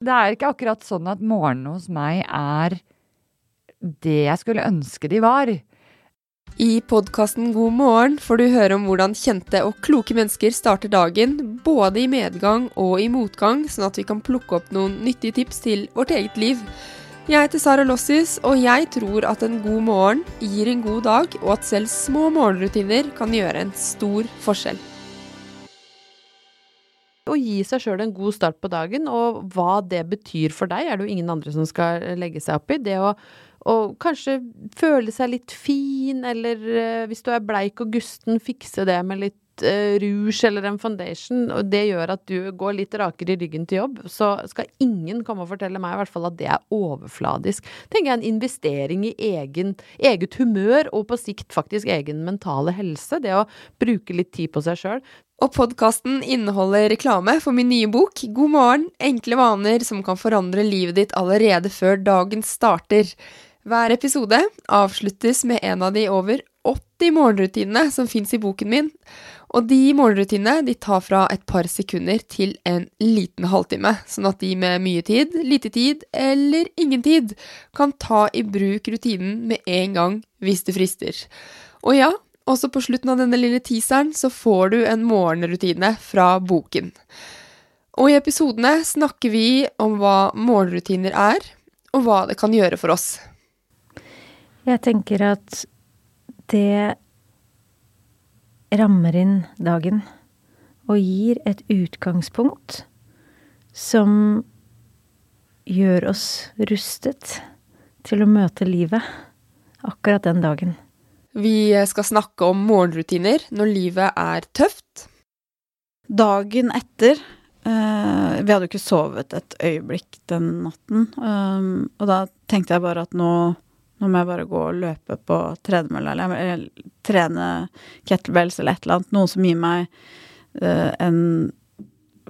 Det er ikke akkurat sånn at morgenene hos meg er det jeg skulle ønske de var. I podkasten God morgen får du høre om hvordan kjente og kloke mennesker starter dagen, både i medgang og i motgang, sånn at vi kan plukke opp noen nyttige tips til vårt eget liv. Jeg heter Sara Lossis, og jeg tror at en god morgen gir en god dag, og at selv små morgenrutiner kan gjøre en stor forskjell. Å gi seg sjøl en god start på dagen, og hva det betyr for deg, er det jo ingen andre som skal legge seg opp i. Det å, og kanskje føle seg litt fin, eller uh, hvis du er bleik og gusten, fikse det med litt rouge eller en foundation, og det gjør at du går litt rakere i ryggen til jobb, så skal ingen komme og fortelle meg i hvert fall at det er overfladisk. Tenker jeg en investering i egen, eget humør, og på sikt faktisk egen mentale helse. Det å bruke litt tid på seg sjøl. Og podkasten inneholder reklame for min nye bok God morgen enkle vaner som kan forandre livet ditt allerede før dagen starter. Hver episode avsluttes med en av de over 80 morgenrutinene som fins i boken min. Og de morgenrutinene de tar fra et par sekunder til en liten halvtime, sånn at de med mye tid, lite tid eller ingen tid kan ta i bruk rutinen med en gang hvis det frister. Og ja, også på slutten av denne lille teaseren så får du en morgenrutine fra boken. Og i episodene snakker vi om hva morgenrutiner er, og hva det kan gjøre for oss. Jeg tenker at det rammer inn dagen og gir et utgangspunkt som gjør oss rustet til å møte livet akkurat den dagen. Vi skal snakke om morgenrutiner når livet er tøft. Dagen etter eh, Vi hadde jo ikke sovet et øyeblikk den natten. Um, og da tenkte jeg bare at nå, nå, må jeg bare gå og løpe på tredemølla, eller, eller trene kettlebells eller et eller annet. Noe som gir meg uh, en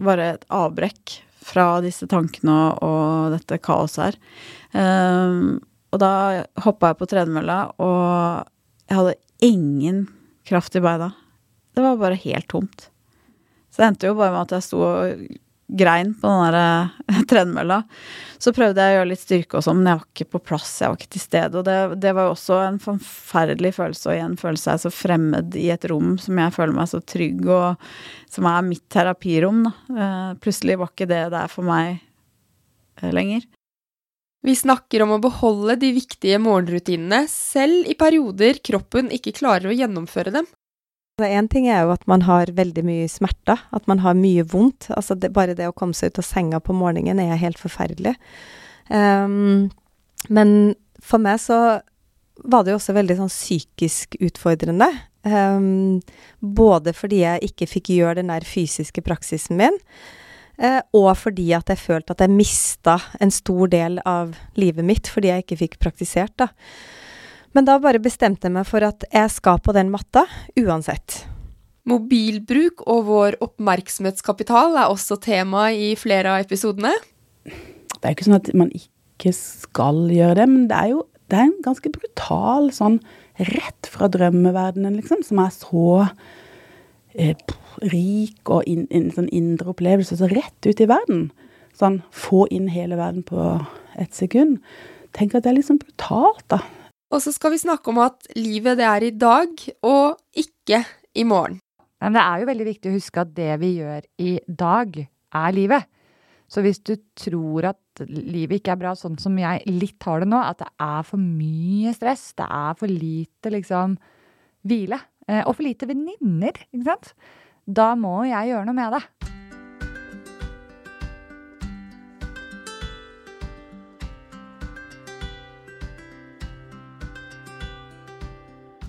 Bare et avbrekk fra disse tankene og, og dette kaoset her. Um, og da hoppa jeg på tredemølla, og jeg hadde ingen kraft i beina. Det var bare helt tomt. Så det endte jo bare med at jeg sto og grein på den der eh, tredemølla. Så prøvde jeg å gjøre litt styrke og sånn, men jeg var ikke på plass, jeg var ikke til stede. Og det, det var jo også en forferdelig følelse å igjen føle seg så fremmed i et rom som jeg føler meg så trygg, og som er mitt terapirom, da. Eh, plutselig var ikke det der for meg eh, lenger. Vi snakker om å beholde de viktige morgenrutinene, selv i perioder kroppen ikke klarer å gjennomføre dem. Én ting er jo at man har veldig mye smerter, at man har mye vondt. Altså det, bare det å komme seg ut av senga på morgenen er helt forferdelig. Um, men for meg så var det jo også veldig sånn psykisk utfordrende. Um, både fordi jeg ikke fikk gjøre den der fysiske praksisen min, uh, og fordi at jeg følte at jeg mista en stor del av livet mitt fordi jeg ikke fikk praktisert, da. Men da bare bestemte jeg meg for at jeg skal på den matta uansett. Mobilbruk og vår oppmerksomhetskapital er også tema i flere av episodene. Det er jo ikke sånn at man ikke skal gjøre det, men det er jo det er en ganske brutal sånn rett fra drømmeverdenen, liksom, som er så eh, rik og in, in, sånn indre opplevelse, så rett ut i verden. Sånn få inn hele verden på ett sekund. Tenk at det er litt sånn brutalt, da. Og så skal vi snakke om at livet det er i dag, og ikke i morgen. Men det er jo veldig viktig å huske at det vi gjør i dag, er livet. Så hvis du tror at livet ikke er bra sånn som jeg litt har det nå, at det er for mye stress, det er for lite liksom hvile, eh, og for lite venninner, ikke sant, da må jeg gjøre noe med det.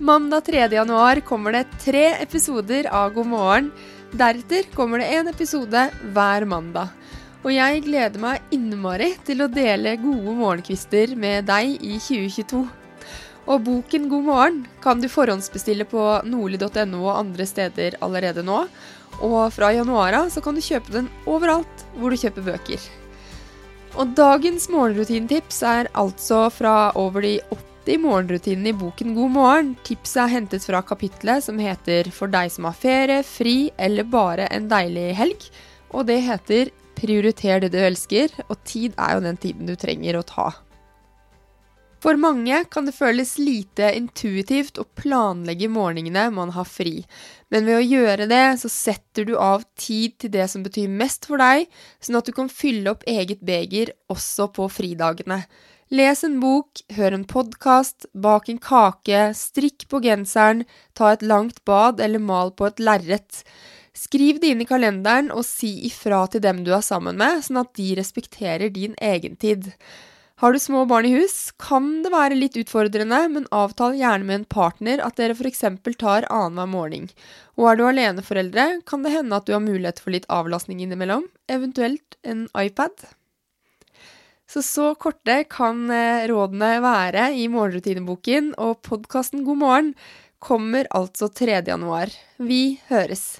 Mandag 3. januar kommer det tre episoder av God morgen. Deretter kommer det en episode hver mandag. Og jeg gleder meg innmari til å dele gode morgenkvister med deg i 2022. Og boken God morgen kan du forhåndsbestille på nordli.no og andre steder allerede nå. Og fra januar av så kan du kjøpe den overalt hvor du kjøper bøker. Og dagens morgenrutinetips er altså fra over de 80 morgenrutinene i boken God morgen. Tipset er hentet fra kapitlet som heter For deg som har ferie, fri eller bare en deilig helg. Og det heter Prioriter det du elsker, og tid er jo den tiden du trenger å ta. For mange kan det føles lite intuitivt å planlegge morgenene man har fri, men ved å gjøre det, så setter du av tid til det som betyr mest for deg, sånn at du kan fylle opp eget beger også på fridagene. Les en bok, hør en podkast, bak en kake, strikk på genseren, ta et langt bad eller mal på et lerret. Skriv det inn i kalenderen og si ifra til dem du er sammen med, sånn at de respekterer din egentid. Har du små barn i hus, kan det være litt utfordrende, men avtal gjerne med en partner at dere f.eks. tar annenhver morgen. Og er du aleneforeldre, kan det hende at du har mulighet for litt avlastning innimellom, eventuelt en iPad. Så så korte kan eh, rådene være i morgenrutineboken, og podkasten God morgen kommer altså 3. januar. Vi høres!